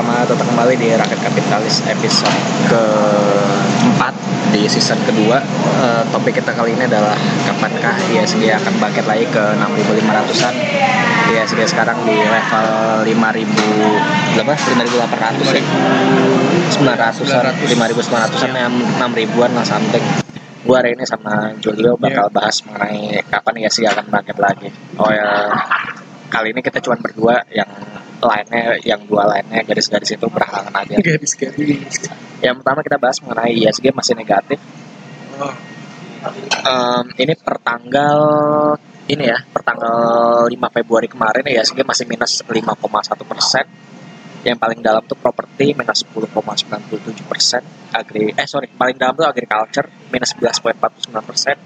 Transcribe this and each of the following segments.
selamat datang kembali di Rakyat Kapitalis episode keempat di season kedua. Eh, topik kita kali ini adalah kapankah ISG akan bangkit lagi ke 6.500-an. ISG sekarang di level 5.000 berapa? 5.800 ya. 900-an, 5.900-an, 6 ribuan lah something. Gua hari ini sama Julio bakal bahas mengenai kapan ISG akan bangkit lagi. Oh ya, kali ini kita cuma berdua yang lainnya yang dua lainnya garis-garis itu berhalangan aja. garis-garis Yang pertama kita bahas mengenai ISG masih negatif. oh, Em, ini per tanggal ini ya, per tanggal 5 Februari kemarin ISG masih minus 5,1 persen. Yang paling dalam tuh properti minus 10,97 persen. Agri, eh sorry, paling dalam tuh agriculture minus 11,49 persen.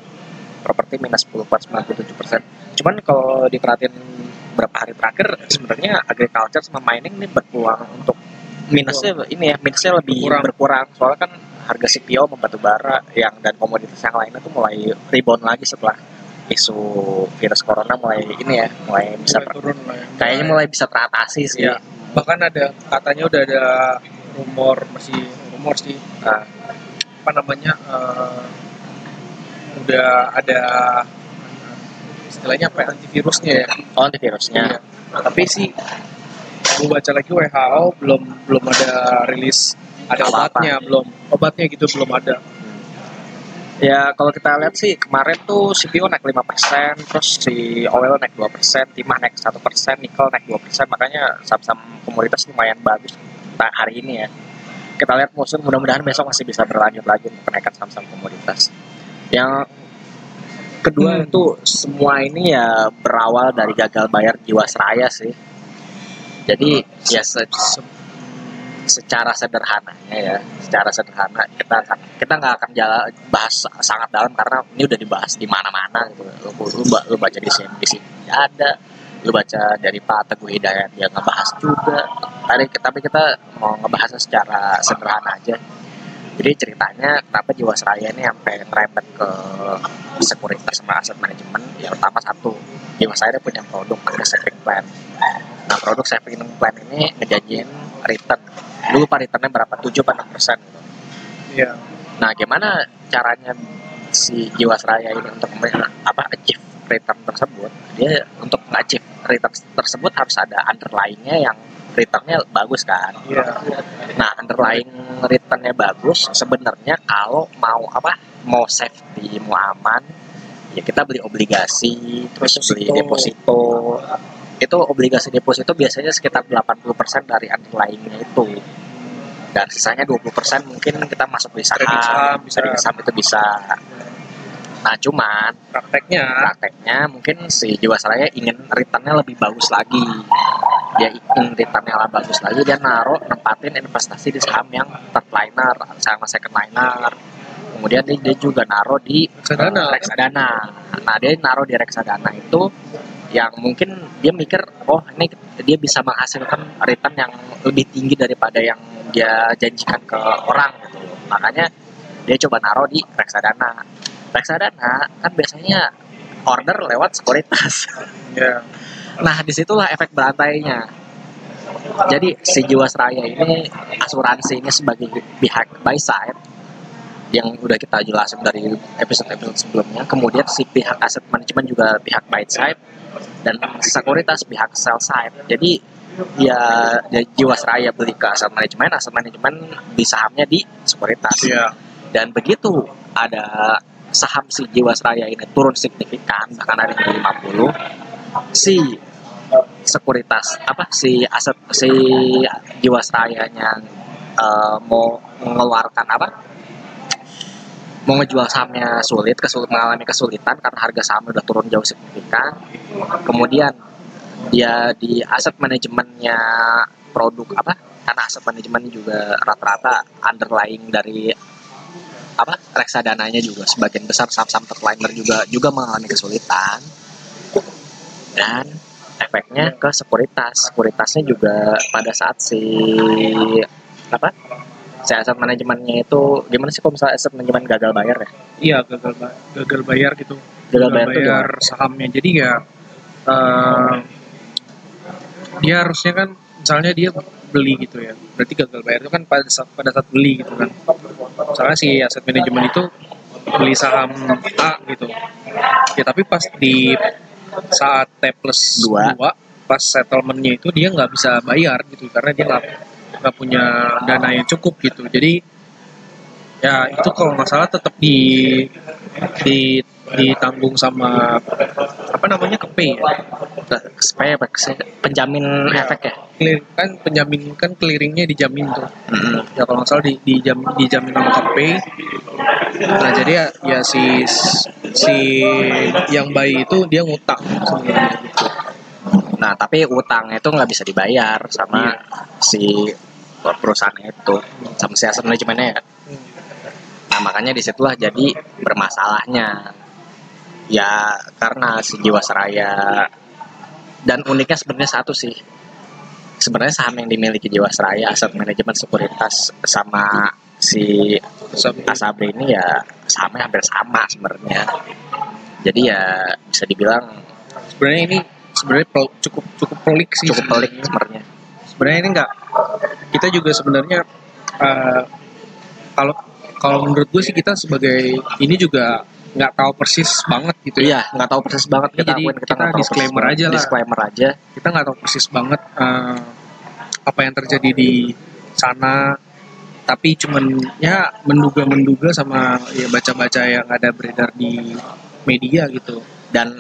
Properti minus 10,97 persen. Cuman kalau diperhatiin berapa hari terakhir, sebenarnya agriculture sama mining ini berpeluang untuk minusnya ini ya, minusnya lebih Berkurang. berkurang. Soalnya kan harga CPO membatu bara yang dan komoditas yang lainnya tuh mulai rebound lagi setelah isu virus corona mulai ini ya, mulai bisa mulai turun lah ya. kayaknya mulai bisa teratasi sih. Iya. bahkan ada katanya udah ada rumor masih rumor sih Nah, apa namanya eh, udah ada istilahnya apa ya, antivirusnya ya oh antivirusnya. Iya. tapi sih gue baca lagi WHO belum belum ada rilis ada Apa-apa. obatnya belum obatnya gitu belum ada Ya kalau kita lihat sih kemarin tuh CPO naik 5%, terus si oil naik 2%, timah naik 1%, nikel naik 2%, makanya saham-saham komoditas lumayan bagus nah, hari ini ya. Kita lihat musim mudah-mudahan besok masih bisa berlanjut lagi untuk kenaikan saham-saham komoditas. Yang kedua Hmm. itu semua ini ya berawal dari gagal bayar Jiwasraya sih. Jadi ya se- se- secara sederhananya ya, secara sederhana kita kita nggak akan jala, bahas sangat dalam karena ini udah dibahas di mana-mana gitu. Lu, lu, lu baca di CNBC ada, lu baca dari Pak Teguh Hidayat dia ngebahas juga. Tadi tapi kita mau ngebahasnya secara sederhana aja. Jadi ceritanya kenapa Jiwasraya ini sampai ngerempet ke sekuritas sama aset manajemen? Yang pertama satu, Jiwasraya punya produk namanya saving plan. Nah produk saving plan ini ngejanjiin return. Dulu lupa returnnya berapa? 7 atau 6 persen. iya Nah gimana caranya si Jiwasraya ini untuk apa achieve return tersebut? Dia untuk achieve return tersebut harus ada underlying-nya yang returnnya bagus kan? iya Nah, underlying returnnya bagus. Sebenarnya kalau mau apa, mau safety, mau aman, ya kita beli obligasi, terus beli Deposito. deposito. Itu obligasi deposito biasanya sekitar 80% dari underlyingnya itu. Dan sisanya 20% mungkin kita masuk di saham, saham bisa. trading saham itu bisa. Nah, cuman prakteknya. prakteknya mungkin si Jiwasraya ingin returnnya lebih bagus lagi. Dia ingin returnnya lebih bagus lagi dia naruh nempatin investasi di saham yang third liner sama second liner. Kemudian dia, dia juga naruh di Reksadana, eh, reksadana. Nah dia naruh di reksadana itu yang mungkin dia mikir oh ini dia bisa menghasilkan return yang lebih tinggi daripada yang dia janjikan ke orang gitu. Makanya dia coba naruh di reksadana reksadana kan biasanya order lewat sekuritas ya Nah, di situlah efek berantainya. Jadi si Jiwasraya ini asuransi ini sebagai pihak buy side yang udah kita jelasin dari episode-episode sebelumnya. Kemudian si pihak aset manajemen juga pihak buy side dan sekuritas pihak sell side. Jadi ya ya Jiwasraya beli ke aset manajemen, aset manajemen beli sahamnya di sekuritas. iya Dan begitu ada saham si Jiwasraya ini turun signifikan, bahkan ada yang 50, si sekuritas apa si aset si Jiwasrayanya eh, mau mengeluarkan apa? Mau ngejual sahamnya sulit kesulit mengalami kesulitan karena harga saham udah turun jauh signifikan. Kemudian dia di aset manajemennya produk apa karena aset manajemen juga rata-rata underlying dari apa reksadananya juga sebagian besar saham-saham terliner juga juga mengalami kesulitan. Dan efeknya ke sekuritas. Sekuritasnya juga pada saat si apa si aset manajemennya itu gimana sih kalau misalnya aset manajemen gagal bayar ya? Iya gagal ba- gagal bayar gitu. Gagal bayar, tuh bayar sahamnya. Jadi ya eh, dia harusnya kan misalnya dia beli gitu ya. Berarti gagal bayar itu kan pada saat pada saat beli gitu kan. Misalnya si aset manajemen itu beli saham A gitu. Ya tapi pas di saat T plus Dua. 2 pas settlementnya itu dia nggak bisa bayar gitu karena dia nggak nggak punya dana yang cukup gitu. Jadi ya itu kalau nggak salah tetap di di ditanggung sama apa namanya ke pay ya supaya penjamin Iya. efek ya Clear, kan penjamin kan clearingnya dijamin tuh Mm-mm. ya kalau nggak salah di, dijamin, dijamin sama KPI nah jadi ya, ya si si yang bayi itu dia ngutang sebenarnya gitu. nah tapi utangnya itu nggak bisa dibayar sama Iya. si perusahaan itu sama si aset manajemennya ya Nah makanya di situlah jadi bermasalahnya. Ya karena si Jiwasraya dan uniknya sebenarnya satu sih. Sebenarnya saham yang dimiliki Jiwasraya aset manajemen sekuritas sama si Asabri ini ya sahamnya hampir sama sebenarnya. Jadi ya bisa dibilang sebenarnya ini sebenarnya pel- cukup cukup pelik sih cukup pelik sebenarnya. sebenarnya. Sebenarnya ini enggak kita juga sebenarnya eh, kalau kalau menurut gue sih kita sebagai ini juga nggak tahu persis banget gitu ya. Iya nggak tahu persis banget. Kita jadi akuin kita persis disclaimer aja lah. disclaimer aja. Kita nggak tahu persis banget eh, apa yang terjadi di sana. Tapi cuman ya menduga-menduga sama ya baca-baca yang ada beredar di media gitu. Dan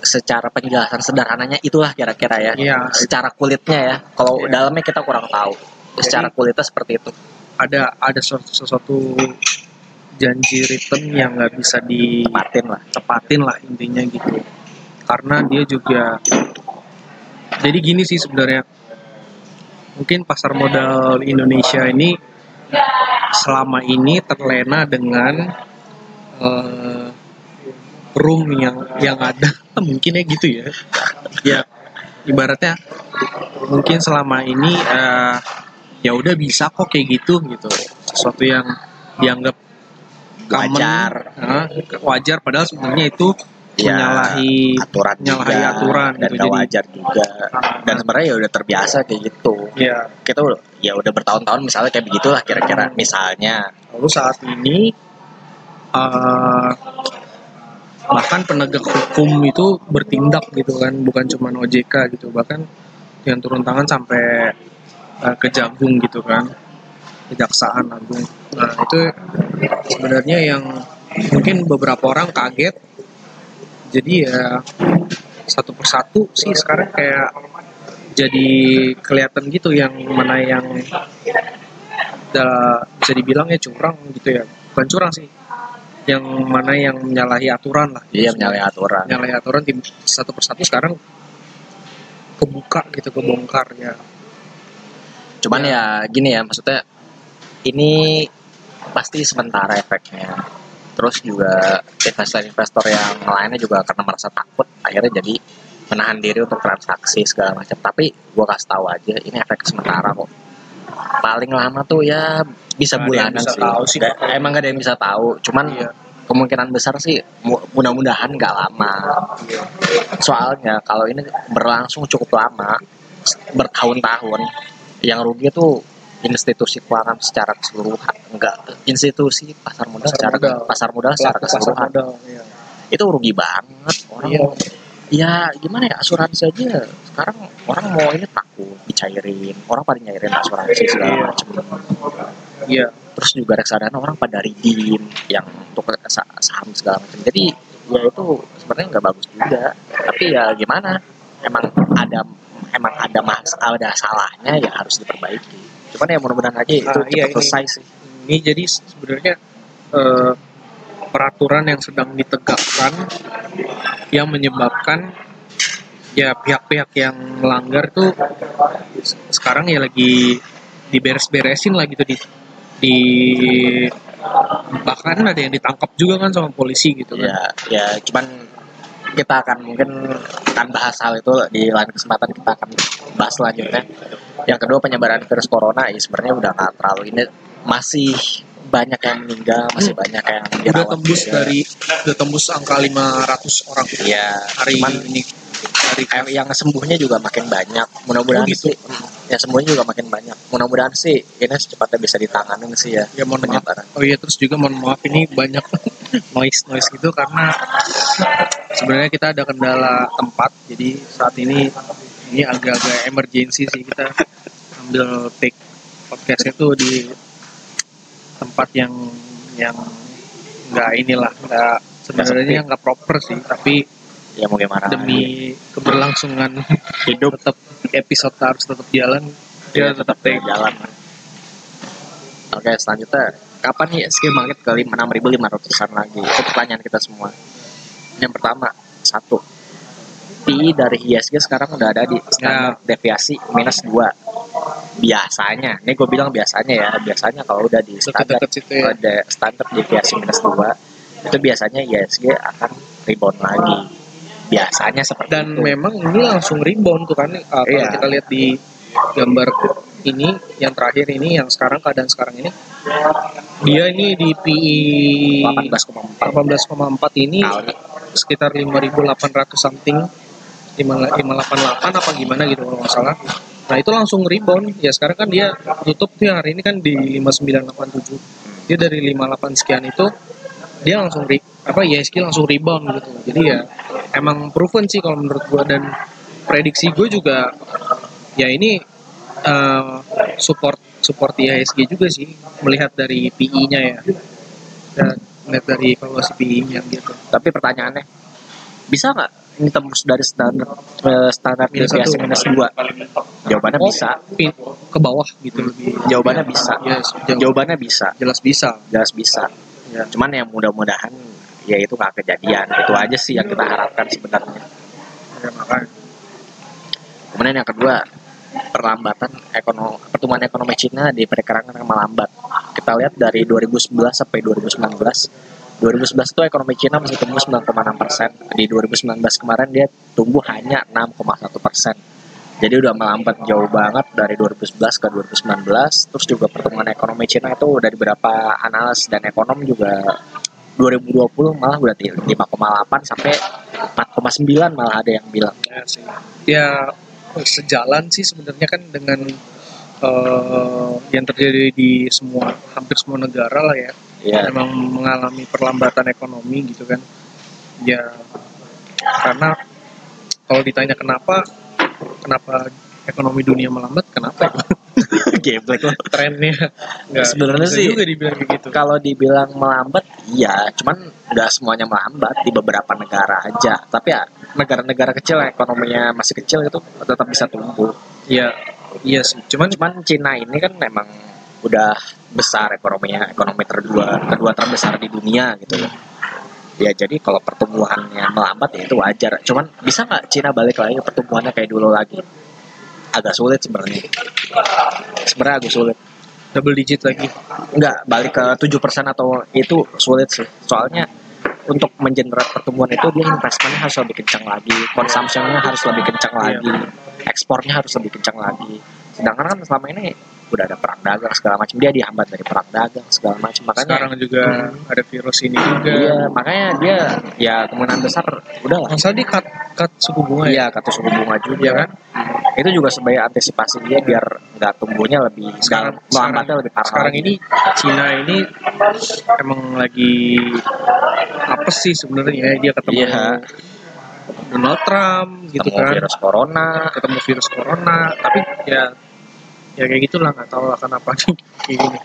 secara penjelasan sederhananya itulah kira-kira ya. Iya. secara kulitnya ya. Kalau Iya. dalamnya kita kurang tahu. Secara kulitnya seperti itu ada ada sesuatu, sesuatu janji return yang nggak bisa tepatin lah ditepatin lah intinya gitu. Karena dia juga jadi gini sih sebenarnya. Mungkin pasar modal Indonesia ini selama ini terlena dengan eh, room yang yang ada. Mungkin ya gitu ya. Ya ibaratnya mungkin selama ini eh, ya udah bisa kok kayak gitu gitu. Sesuatu yang dianggap common, Wajar. eh, wajar padahal sebenarnya itu Ya, menyalahi aturan menyalahi juga, aturan dan gitu. wajar juga. Dan sebenarnya ya udah terbiasa kayak gitu. Ya kita udah ya udah bertahun-tahun misalnya kayak begitulah kira-kira misalnya. Lalu saat ini eh, bahkan penegak hukum itu bertindak gitu kan bukan cuma OJK gitu. Bahkan yang turun tangan sampai ke Jagung gitu kan. Kejaksaan agung. Nah itu sebenarnya yang mungkin beberapa orang kaget. Jadi ya satu persatu sih sekarang kayak jadi kelihatan gitu yang mana yang da- bisa dibilang ya curang gitu ya. Bukan curang sih. Yang mana yang menyalahi aturan lah. Iya menyalahi aturan. Menyalahi aturan tim satu persatu sekarang kebuka gitu kebongkar ya cuman ya gini ya maksudnya ini pasti sementara efeknya. Terus juga investor-investor yang lainnya juga karena merasa takut akhirnya jadi menahan diri untuk transaksi segala macam. Tapi gua kasih tahu aja ini efek sementara kok. Paling lama tuh ya bisa yang bulanan bisa sih, tahu sih. Nggak- emang gak ada yang bisa tahu. Cuman Iya. kemungkinan besar sih mu- mudah-mudahan nggak lama. Soalnya kalau ini berlangsung cukup lama bertahun-tahun yang rugi tuh institusi keuangan secara keseluruhan enggak institusi pasar modal Pasar secara modal. pasar modal secara keseluruhan modal ya. itu rugi banget orang Iya. mau- ya gimana ya asuransi aja sekarang orang mau ini takut dicairin orang pada nyairin asuransi segala Iya. macam iya terus juga reksadana orang pada redeem yang untuk sa- saham segala macam jadi ya itu sebenarnya nggak bagus juga tapi ya gimana emang ada emang ada mas ada salahnya ya harus diperbaiki. Cuman ya mudah-mudahan aja itu cepat iya, selesai sih. ini jadi sebenarnya eh, peraturan yang sedang ditegakkan yang menyebabkan ya pihak-pihak yang melanggar tuh se- sekarang ya lagi diberes-beresin lah gitu di di bahkan ada yang ditangkap juga kan sama polisi gitu kan. Ya ya cuman kita akan mungkin akan bahas hal itu di lain kesempatan kita akan bahas selanjutnya. Yang kedua penyebaran virus corona. Ya sebenarnya udah nggak terlalu ini masih banyak yang meninggal masih banyak yang udah dirawat tembus juga. dari udah tembus angka 500 orang ya hari cuman ini hari yang sembuhnya juga makin banyak mudah-mudahan Oh, gitu. sih ya semuanya juga makin banyak mudah-mudahan sih ini secepatnya bisa ditanganin sih ya Ya mohon maaf. Oh iya terus juga mohon maaf ini banyak noise noise gitu karena sebenarnya kita ada kendala tempat jadi saat ini ini agak-agak emergency sih kita ambil take podcast itu di tempat yang yang nggak inilah nggak sebenarnya nggak proper sih tapi ya mau gimana? demi keberlangsungan hidup. tetap episode harus tetap jalan. Ya dia tetap take jalan. Oke selanjutnya kapan nih SG bangkit ke 6.500an lagi? Itu pertanyaan kita semua. Yang pertama satu PI dari ISG sekarang udah ada di standar deviasi minus 2 biasanya. Ini gue bilang biasanya ya. Biasanya kalau udah di standar ya. ada standar deviasi minus 2 itu biasanya ISG akan rebound lagi. Biasanya seperti dan itu. memang ini langsung rebound tuh kan uh, kalau Iya. kita lihat di gambar ini yang terakhir ini yang sekarang keadaan sekarang ini. Dia ini di PI 18,4 18,4 ini sekitar 5.800 something 588 apa gimana gitu kalau nggak salah. Nah itu langsung rebound. Ya sekarang kan dia tutup tuh hari ini kan di 5987 dia dari 58 sekian itu dia langsung re, apa ISG langsung rebound gitu. Jadi ya emang proven sih kalau menurut gua. Dan prediksi gue juga ya ini eh, support support IHSG juga sih. Melihat dari PI-nya ya. Dan melihat dari evaluasi PI-nya gitu. Tapi pertanyaannya, bisa nggak ini tembus dari standar eh, standar deviasi minus dua? Jawabannya Oh, bisa. pin- ke bawah gitu lebih Jawabannya bisa. Yes, jauh- Jawabannya bisa. jelas bisa Jelas bisa. Ya. Cuman yang mudah-mudahan ya itu nggak kejadian. Itu aja sih yang kita harapkan sebenarnya. ya makanya Kemudian yang kedua, perlambatan ekonomi pertumbuhan ekonomi Cina diperkirakan akan melambat. Kita lihat dari 2011 sampai 2019. 2011 itu ekonomi Cina masih tumbuh 9,6 persen. Di 2019 kemarin dia tumbuh hanya 6,1 persen. Jadi udah melambat jauh banget dari 2011 ke 2019. Terus juga pertumbuhan ekonomi Cina itu dari beberapa analis dan ekonom juga 2020 malah udah 5,8 sampai 4,9 malah ada yang bilang. ya ya sejalan sih sebenarnya kan dengan eh, yang terjadi di semua hampir semua negara lah ya Ya, memang mengalami perlambatan ekonomi gitu kan ya karena kalau ditanya kenapa kenapa ekonomi dunia melambat kenapa ya? geblek loh. trennya nggak Sebenarnya sih- juga dibilang gitu Kalau dibilang melambat, iya, cuman nggak semuanya melambat di beberapa negara aja. Tapi ya negara-negara kecil ekonominya masih kecil itu tetap bisa tumbuh. iya iya sih cuman Cuman Cina ini kan memang udah besar ekonominya, ekonomi kedua kedua terbesar di dunia gitu ya. Ya jadi kalau pertumbuhannya melambat ya itu wajar. Cuman bisa nggak Cina balik lagi pertumbuhannya kayak dulu lagi? Agak sulit sebenarnya. Sebenarnya agak sulit. double digit lagi Enggak, balik ke 7% atau itu sulit sih. Soalnya untuk mengenerate pertumbuhan itu dia investmentnya harus lebih kencang lagi, consumption-nya harus lebih kencang Iya. lagi, ekspornya harus lebih kencang lagi. Sedangkan kan selama ini udah ada perang dagang segala macam, dia dihambat dari perang dagang segala macam. Makanya sekarang juga Hmm. ada virus ini juga iya, makanya dia ya kemungkinan besar udahlah. masa di cut cut suku bunga ya Iya, kata suku bunga juga Iya kan? Itu juga sebagai antisipasi dia biar nggak tumbuhnya lebih Sekarang- melambatnya lebih parah. sekarang ini Cina ini emang lagi apa sih sebenarnya dia ketemu Iya. Donald Trump gitu ketemu kan virus corona, ketemu virus corona tapi ya ya kayak gitulah nggak tahu lah kenapa kayak gini.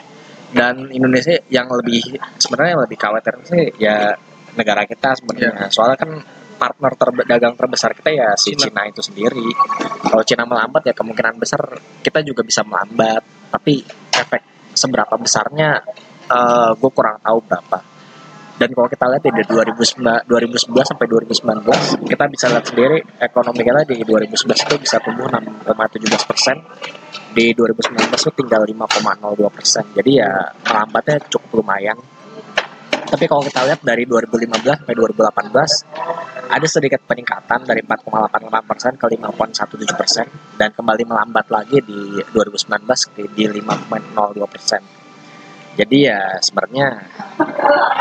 Dan Indonesia yang lebih sebenarnya yang lebih khawatir sih ya negara kita sebenarnya. Soalnya kan partner terbe- dagang terbesar kita ya si Cina. Cina itu sendiri. Kalau Cina melambat ya kemungkinan besar kita juga bisa melambat. Tapi efek seberapa besarnya gue kurang tahu berapa dan kalau kita lihat ya dari 2011, 2011 sampai 2019 kita bisa lihat sendiri ekonomi kita di 2011 itu bisa tumbuh 6,17 persen. Di 2019 itu tinggal 5,02 persen. Jadi ya melambatnya cukup lumayan. Tapi kalau kita lihat dari 2015 sampai 2018 ada sedikit peningkatan dari 4,88 persen ke 5,17 persen. Dan kembali melambat lagi di 2019 ke di 5,02 persen jadi ya sebenarnya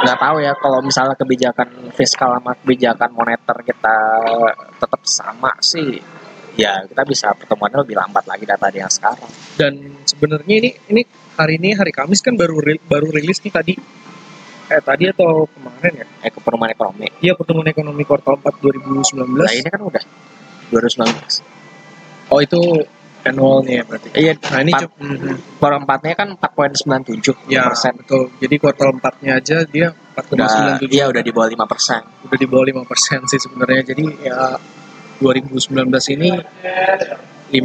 nggak tahu ya kalau misalnya kebijakan fiskal sama kebijakan moneter kita tetap sama sih ya kita bisa pertemuannya lebih lambat lagi data yang sekarang. Dan sebenarnya ini ini hari ini hari Kamis kan baru baru rilis nih tadi. Eh tadi atau kemarin ya? Eh pertemuan ekonomi. Iya pertemuan ekonomi kuartal 4 2019 nah ini kan udah 2019 oh itu annualnya ya berarti iya nah ini Empat. cuk- mhm. per empatnya kan 4,97 ya persen betul jadi kuartal 4 nya aja dia udah 4,97 iya udah di bawah 5 persen udah di bawah 5 persen sih sebenarnya jadi ya 2019 ini 5,02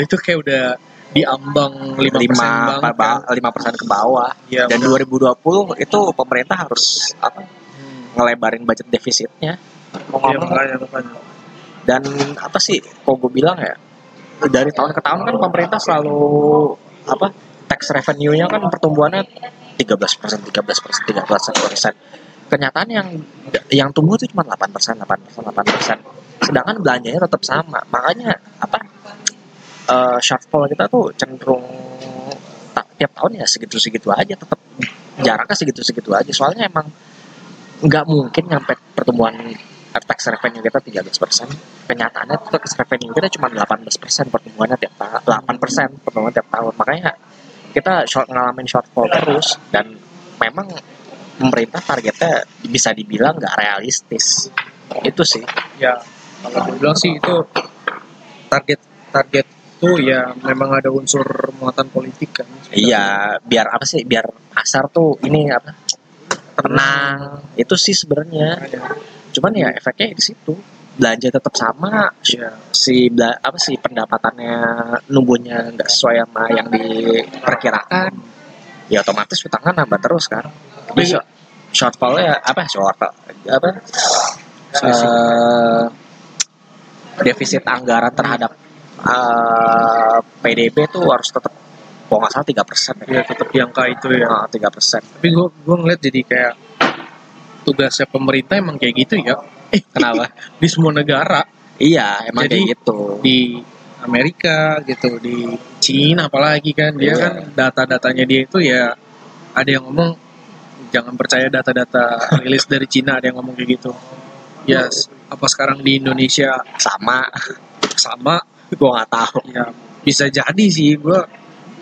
itu kayak udah diambang 5 persen banget kan. lima persen ke bawah Iya, dan benar. 2020 itu pemerintah harus apa Hmm. ngelebarin budget defisitnya mau makanya, makanya. dan apa sih kok gue bilang ya dari tahun ke tahun kan pemerintah selalu apa tax revenue-nya kan pertumbuhannya 13 persen 13 persen 13 persen. Kenyataan yang yang tumbuh itu cuma 8 persen 8 persen 8 persen. Sedangkan belanjanya tetap sama. Makanya apa eh, shortfall kita tuh cenderung tiap tahun ya segitu-segitu aja tetap jaraknya segitu-segitu aja. Soalnya emang nggak mungkin nyampe pertumbuhan tax revenue kita 13 persen. Kenyataannya tuh tax revenue kita cuma 18 persen pertumbuhannya tiap tahun 8 persen pertumbuhan tiap tahun. Makanya kita short, ngalamin shortfall terus dan memang pemerintah targetnya bisa dibilang nggak realistis. Itu sih. Ya kalau gue bilang sih itu target target itu ya memang ada unsur muatan politik kan. Iya biar apa sih biar pasar tuh ini apa tenang. Itu sih sebenarnya cuman ya efeknya di situ. Belanja tetap sama ya si bela- apa sih pendapatannya numbuhnya nggak sesuai sama yang diperkirakan ya otomatis utangnya nambah terus kan. Tapi short- shortfallnya apa shortfall apa eh, defisit anggaran terhadap eh, PDB tuh harus tetap kalau nggak salah tiga persen ya. Tetap di angka itu ya. Tiga persen. Tapi gue gue ngeliat jadi kayak tugasnya pemerintah emang kayak gitu ya. Kenapa? Di semua negara. Iya emang Jadi- kayak gitu. di Amerika gitu di Cina apalagi kan dia Iya. kan data-datanya dia itu ya ada yang ngomong jangan percaya data-data rilis dari Cina ada yang ngomong kayak gitu. Ya s- apa sekarang di Indonesia? Sama. Sama. Gua nggak tahu. Ya bisa jadi sih gue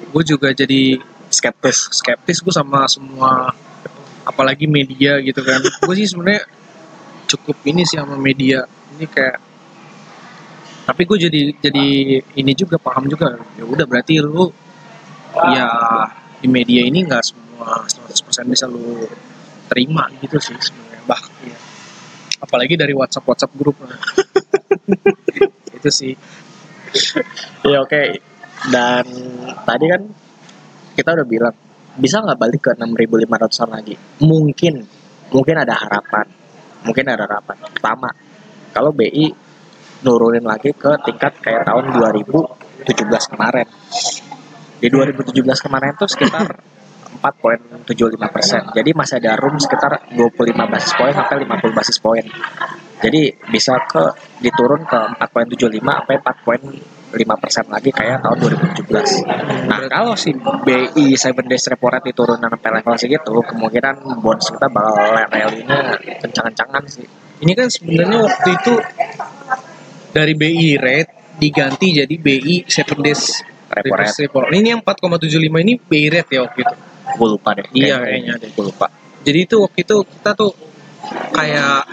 gue juga jadi skeptis. skeptis gue sama semua apalagi media gitu kan. Gue sih sebenarnya cukup ini sih sama media. Ini kayak tapi gue jadi jadi ini juga paham juga. Ya udah berarti lu ya di media ini nggak semua 100% bisa lu terima gitu sih sebenarnya. Bah ya. apalagi dari WhatsApp WhatsApp grup itu sih. Ya oke. Dan tadi kan kita udah bilang bisa nggak balik ke 6.500an lagi? Mungkin, mungkin ada harapan, mungkin ada harapan. Pertama, kalau BI nurunin lagi ke tingkat kayak tahun 2017 kemarin. Di 2017 kemarin itu sekitar 4,75 persen. Jadi masih ada room sekitar 25 basis poin sampai 50 basis poin. Jadi bisa ke diturun ke 4,75 sampai 4, 5% lagi kayak tahun 2017. Nah, kalau si BI 7 days repo rate diturunin sampai level segitu, kemungkinan bonds kita bakal rally-nya kencang-kencangan sih. Ini kan sebenarnya waktu itu dari BI rate diganti jadi BI 7 days repo rate. Repo. Ini yang 4,75 ini BI rate ya waktu itu. Gue lupa deh. Iya kayaknya. Gue lupa. Jadi itu waktu itu kita tuh kayak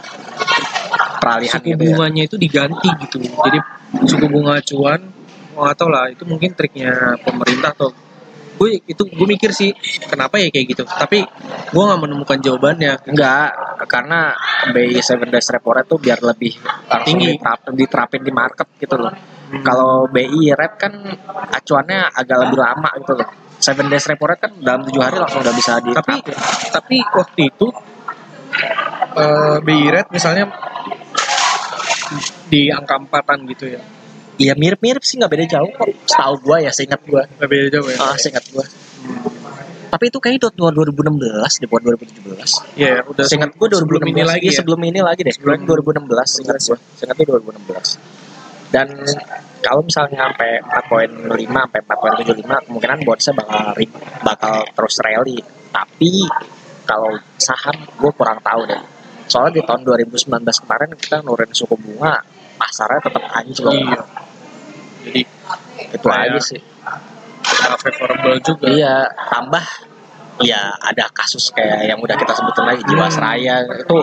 Peralihan suku gitu ya. bunganya itu diganti gitu. Jadi suku bunga acuan, nggak tahu lah itu mungkin triknya pemerintah atau gue itu gue mikir sih kenapa ya kayak gitu. Tapi gue nggak menemukan jawabannya. Enggak, karena BI 7 days repo rate tuh biar lebih Tinggi. diterap- diterapin di market gitu loh. Hmm. Kalau BI rate kan acuannya agak lebih lama gitu loh. 7 days repo rate kan dalam tujuh hari langsung udah bisa di tapi tapi waktu itu eh BI rate misalnya di angka empatan gitu ya Iya mirip-mirip sih nggak beda jauh kok. Setahu gua ya, seingat gua. nggak beda jauh ya Ah, seingat gua. Tapi itu kayaknya tahun 2016 di buat 2017. Iya, udah Seingat gua 2016 sebelum ini lagi Iya, ya. sebelum ini lagi deh. Sebelum- Sebelum 2016 seingat gua. Seingatnya 2016. Dan kalau misalnya sampai 4.5 sampai 4.75 kemungkinan bondsnya bakal bakal terus rally. Tapi kalau saham gue kurang tahu deh. Soalnya di tahun 2019 kemarin kita nurunin suku bunga pasarnya tetap anjlok. Iya. jadi itu aja sih favorable juga iya tambah ya ada kasus kayak yang udah kita sebutin lagi Hmm. jiwasraya itu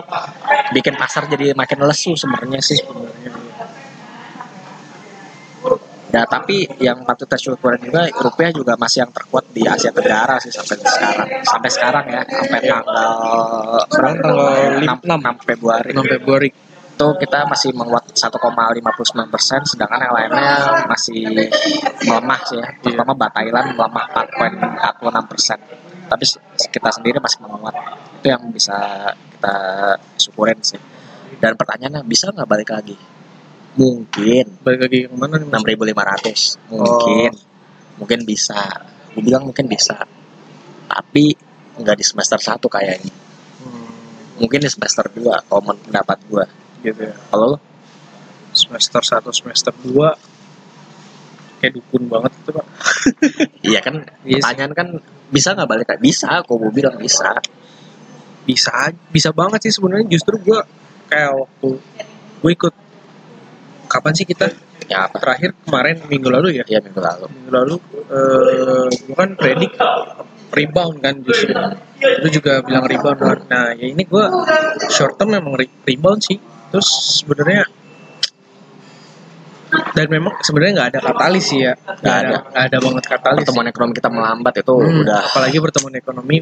bikin pasar jadi makin lesu sebenarnya sih sebenarnya Ya tapi yang patut kita syukurin juga rupiah juga masih yang terkuat di Asia Tenggara sih sampai sekarang. Sampai sekarang ya, sampai Iya. tanggal Sekarang tanggal 6, 6 Februari 6 Februari itu kita masih menguat 1,59 persen, sedangkan yang lainnya masih melemah sih ya. Terutama Bat Thailand melemah 4,46 persen. Tapi kita sendiri masih menguat. Itu yang bisa kita syukurin sih. Dan pertanyaannya bisa nggak balik lagi? Mungkin. Balik lagi ke mana nih Mas? 6500 mungkin. Mungkin bisa. Gue bilang mungkin bisa. Tapi nggak di semester 1 kayaknya. Hmm, mungkin di semester 2 kalau menurut pendapat gue gitu ya. Kalau lo semester 1 semester 2 kayak dukun banget itu pak. Iya kan Iya sih. pertanyaan kan bisa nggak balik lagi? Bisa kok gue bilang bisa. Bisa bisa banget sih sebenarnya. Justru gue kayak waktu gue ikut kapan sih kita? Ya apa? Terakhir kemarin minggu lalu ya? Ya minggu lalu. Minggu lalu eh gue kan predik rebound kan justru lu juga bilang rebound. Kan nah ya ini gue short term memang re- rebound sih. Terus sebenarnya dan memang sebenarnya nggak ada katalis sih ya. Nggak ada nggak ada banget katalis pertemuan ekonomi kita melambat itu Hmm, udah apalagi pertemuan ekonomi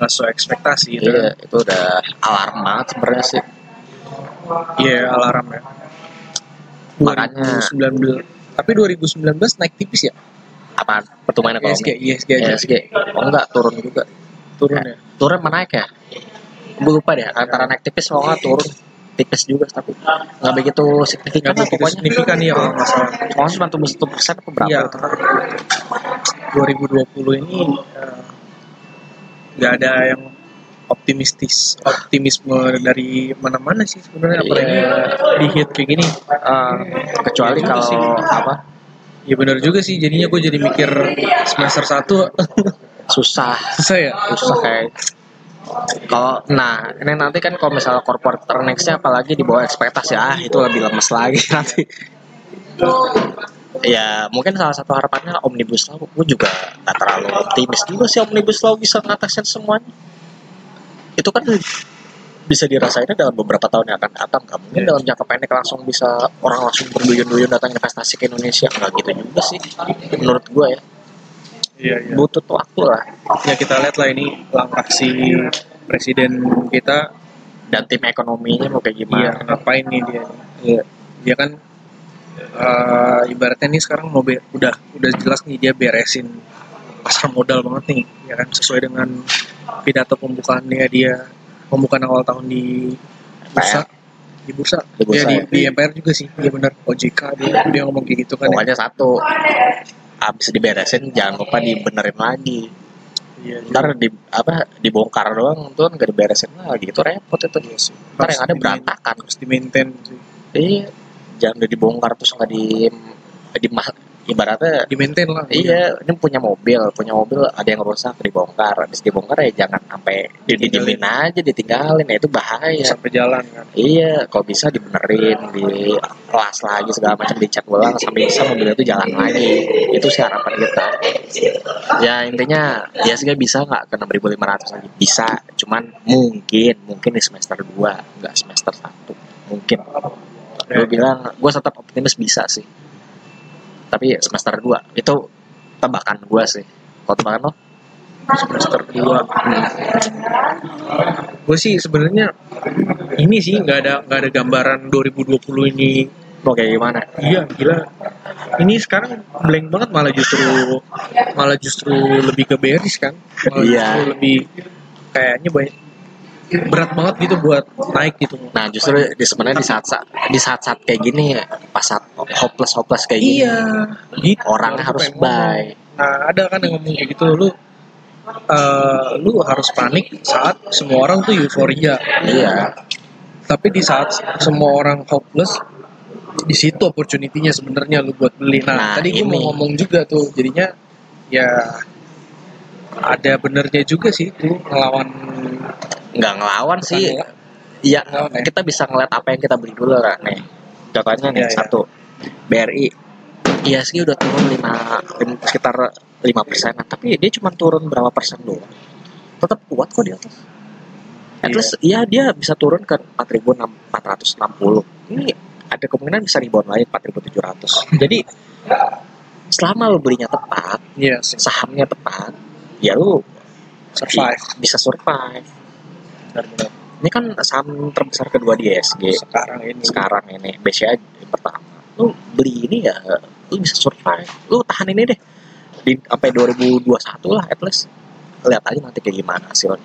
nggak sesuai ekspektasi gitu. Iya, itu udah alarm banget sebenarnya sih. Iya alarm ya. Makanya- 2019. Tapi 2019 naik tipis ya? apaan pertemuan ISG, ekonomi ISG aja ISG oh enggak turun juga turun ya. turun mana naik ya gue lupa deh antara naik tipis kalau nggak turun tipis juga tapi nggak begitu signifikan Nggak begitu pokoknya signifikan ya kalau nggak salah. kalau cuma tumbuh satu persen apa berapa Iya. gitu. 2020 ini eh, nggak ada yang optimistis, optimisme dari mana-mana sih sebenarnya apalagi Iya. di hit kayak gini. Eh, kecuali juga kalau sih. apa Ya benar juga sih, jadinya gue jadi mikir semester 1 susah susah ya. susah kayak kalau nah ini nanti kan kalau misalnya corporate earningsnya apalagi di bawah ekspektasi ah itu lebih lemes lagi nanti ya mungkin salah satu harapannya omnibus law gue juga nggak terlalu optimis juga sih omnibus law bisa ngatasin semuanya itu kan bisa dirasainnya dalam beberapa tahun yang akan datang nggak mungkin Iya. dalam jangka pendek langsung bisa orang langsung berduyun-duyun datang investasi ke Indonesia nggak gitu juga sih menurut gue ya Iya, iya. butuh waktu lah Ya kita lihat lah ini langkah si presiden kita dan tim ekonominya mau kayak gimana ngapain nih dia? Iya. Dia kan eh, ibaratnya nih sekarang mau be- udah udah jelas nih dia beresin pasar modal banget nih, ya kan sesuai dengan pidato pembukaannya dia pembukaan awal tahun di bursa. Di bursa, Di bursa ya, di, ya. di MPR juga sih, dia benar. OJK dia, dia ngomong kayak gitu kan. ya. pokoknya satu habis diberesin jangan lupa dibenerin lagi. Iya, ntar di apa dibongkar doang tuh nggak diberesin lagi. Itu repot itu. Ntar yang ada berantakan. harus di maintain sih. iya jangan udah dibongkar terus nggak di di ibaratnya di maintain lah. iya ini punya mobil punya mobil ada yang rusak dibongkar habis dibongkar ya jangan sampai didiemin aja ditinggalin ya itu bahaya sampai jalan kan. Iya, kalau bisa dibenerin, di las lagi segala macam dicat ulang sampai bisa mobil itu jalan lagi. Itu sih harapan kita. Ya intinya ya sih bisa nggak ke 6.500 lagi? Bisa, cuman mungkin mungkin di semester 2 nggak semester 1 mungkin. Gue bilang gue tetap optimis bisa sih. Tapi semester 2 itu tebakan gue sih. Kalau tebakan lo? semester 2 gue sih sebenarnya ini sih nggak ada nggak ada gambaran 2020 ini Mau kayak gimana? iya gila ini sekarang blank banget malah justru malah justru lebih ke bearish kan malah Iya. justru lebih kayaknya banyak berat banget gitu buat naik gitu Nah justru di sebenarnya di saat saat di saat saat kayak gini pas saat hopeless hopeless kayak gini iya gitu orangnya Aku harus ngomong. buy. nah ada kan yang ngomong kayak gitu lu eh, lu harus panik saat semua orang tuh euforia Iya. tapi di saat semua orang hopeless di situ opportunity-nya sebenarnya lu buat beli. Nah, Nah, tadi gue mau ngomong juga tuh, jadinya ya ada benernya juga sih tuh ngelawan Nggak ngelawan sih. Ngelawan. Iya. Ya? Kita bisa ngeliat apa yang kita beli dulu lah nih. Contohnya nih Iya, iya. satu BRI ISG udah turun 5, lim- sekitar 5 persenan tapi dia cuma turun berapa persen doang tetap kuat kok di atas at Iya. least ya dia bisa turun ke 4.460 ini ada kemungkinan bisa rebound lagi 4.700 jadi selama lo belinya tepat Iya sih. sahamnya tepat ya lu Survive. bisa survive Ini kan saham terbesar kedua di ISG Sekarang ini. sekarang ini. BCA yang pertama. Lu beli ini ya lu bisa survive. Lu tahan ini deh. Di sampai 2021 lah at least. Lihat aja nanti kayak gimana hasilnya.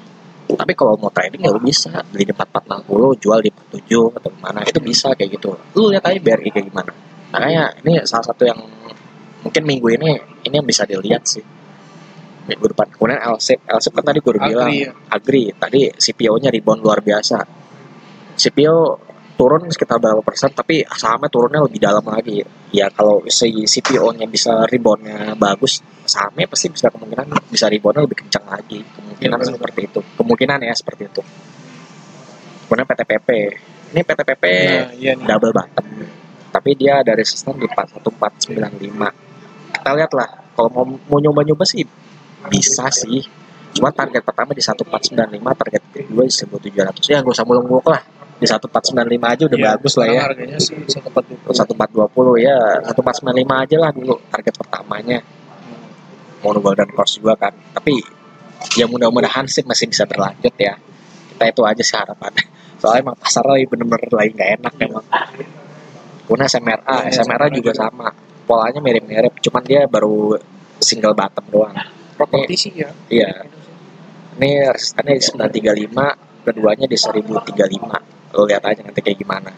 Tapi kalau mau trading ya lu bisa. Beli di 4460 jual di 47 atau mana itu bisa kayak gitu. Lu lihat aja BRI kayak gimana. Makanya ini salah satu yang mungkin minggu ini ini yang bisa dilihat sih minggu depan kemudian LSIP LSIP kan tadi gue udah bilang Agri ya. Agri tadi CPO-nya rebound luar biasa. CPO turun sekitar berapa persen, tapi sahamnya turunnya lebih dalam lagi. Ya kalau si CPO-nya bisa reboundnya bagus, sahamnya pasti bisa kemungkinan bisa reboundnya lebih kencang lagi. Kemungkinan benar. seperti itu. Kemungkinan ya seperti itu. Kemudian PTPP. Ini PTPP Nah, iya nih. double bottom. Tapi dia ada resisten di 41495. Kita lihat lah, kalau mau, mau nyoba-nyoba sih bisa sih. Cuma target pertama di 1495, target kedua di 1700. Ya nggak usah muluk-muluk lah. Di 1495 aja udah Iya, bagus lah ya. Harganya sih satu empat dua puluh. 1420 ya, 1495 aja lah dulu target pertamanya. Mono Golden Course juga kan. Tapi ya mudah-mudahan sih masih bisa berlanjut ya. Kita itu aja sih harapannya. Soalnya emang pasar lagi bener-bener lagi nggak enak emang. Kemudian SMRA, SMRA SMRA juga juga. sama. Polanya mirip-mirip, cuman dia baru single bottom doang. Properti sih ya. Iya, ini resistannya di 935, keduanya di 1035. Lo lihat aja nanti kayak gimana.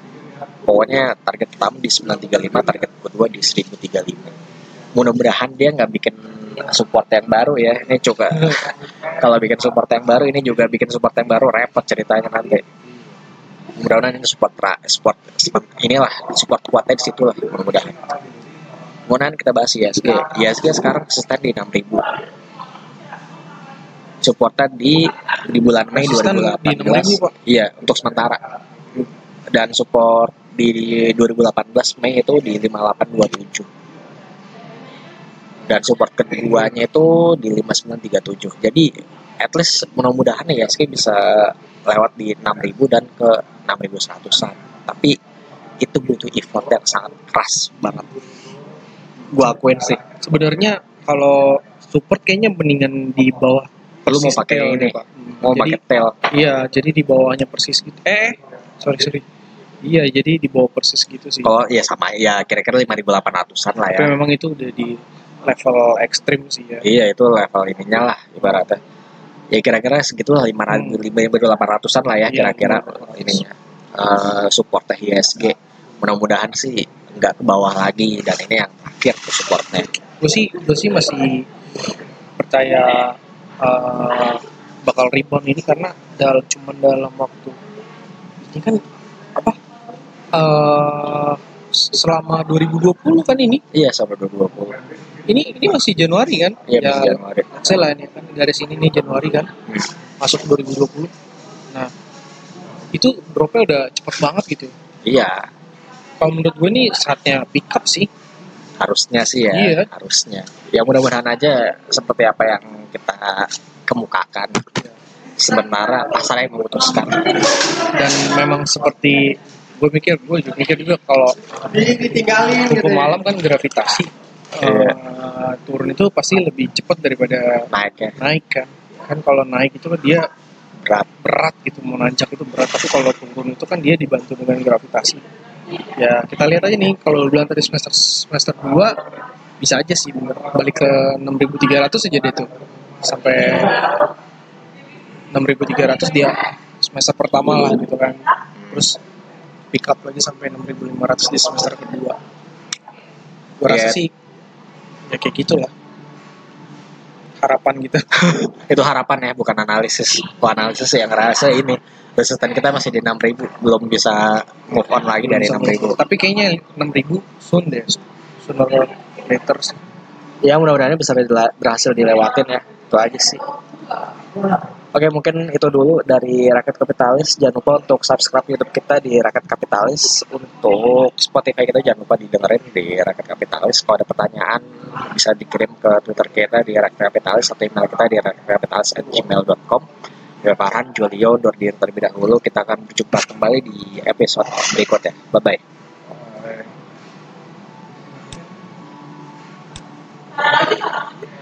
Pokoknya target pertama di 935, target kedua di 1035. Mudah-mudahan dia nggak bikin support yang baru ya. Ini juga kalau bikin support yang baru, ini juga bikin support yang baru repot ceritanya nanti. Mudah-mudahan ini support support, support inilah support kuatnya di situ lah mudah-mudahan. Kemudian kita bahas ISG. ISG sekarang resisten di 6000 supportnya di di bulan Mei Resisten di 2018. 6.000, Pak. Iya, untuk sementara. Dan support di 2018 Mei itu di 5827. Dan support keduanya itu di 5937. Jadi at least mudah-mudahan ya ISG bisa lewat di 6000 dan ke 6100-an. Tapi itu butuh effort yang sangat keras banget. Gua akuin sih. Sebenarnya kalau support kayaknya mendingan di bawah Perlu mau pakai ini, Pak. Mau jadi, pakai tail. Iya, jadi di bawahnya persis gitu. Eh, sorry sorry. Iya, jadi di bawah persis gitu sih. Kalau ya sama ya kira-kira 5800-an lah ya. Tapi memang itu udah di level ekstrim sih ya. Iya itu level ininya lah ibaratnya. Ya kira-kira segitulah lima Hmm. lima delapan ratusan lah ya Iya, kira-kira 5800. ininya eh supportnya ISG. Mudah-mudahan sih nggak ke bawah lagi dan ini yang terakhir tuh supportnya. Gue sih, gue sih masih percaya eh, bakal rebound ini karena dalam cuman dalam waktu ini kan apa eh selama 2020 kan ini? Iya sama 2020. ini ini masih Januari kan? Iya masih ya Januari. saya lah ini kan garis ini nih Januari kan? Hmm. masuk 2020 nah itu dropnya udah cepet banget gitu. Iya. Kalau menurut gue nih saatnya pick up sih harusnya sih ya Iya. harusnya. Ya mudah-mudahan aja seperti apa yang kita kemukakan. Sementara pasarnya yang memutuskan. dan memang seperti gue mikir gue juga mikir juga kalau ditinggalin hukum malam kan gravitasi Iya. Eh, turun itu pasti lebih cepat daripada Naiknya naik kan kan kalau naik itu kan dia berat. berat gitu mau nanjak itu berat tapi kalau turun itu kan dia dibantu dengan gravitasi ya kita lihat aja nih kalau lu bilang tadi semester semester 2 bisa aja sih bener balik ke 6300 aja deh tuh. Sampai 6300 dia semester pertama lah gitu kan. Terus pick up lagi sampai 6500 di semester kedua. Rasa Iya. sih ya kayak gitulah harapan gitu. Itu harapan ya bukan analisis. Kalau analisis yang ngerasa ini resisten kita masih di 6000 belum bisa move on lagi dari 6000 tapi kayaknya 6000 soon deh. Sooner or later. Ya mudah-mudahan bisa berhasil dilewatin ya. Itu aja sih Oke mungkin itu dulu dari Rakyat Kapitalis. Jangan lupa untuk subscribe YouTube kita di Rakyat Kapitalis. Untuk Spotify kita jangan lupa didengerin di Rakyat Kapitalis. Kalau ada pertanyaan bisa dikirim ke Twitter kita di Rakyat Kapitalis atau email kita di rakyatkapitalis@gmail.com. Gue Farhan Julio undur terlebih dahulu. Kita akan berjumpa kembali di episode berikutnya. Bye bye.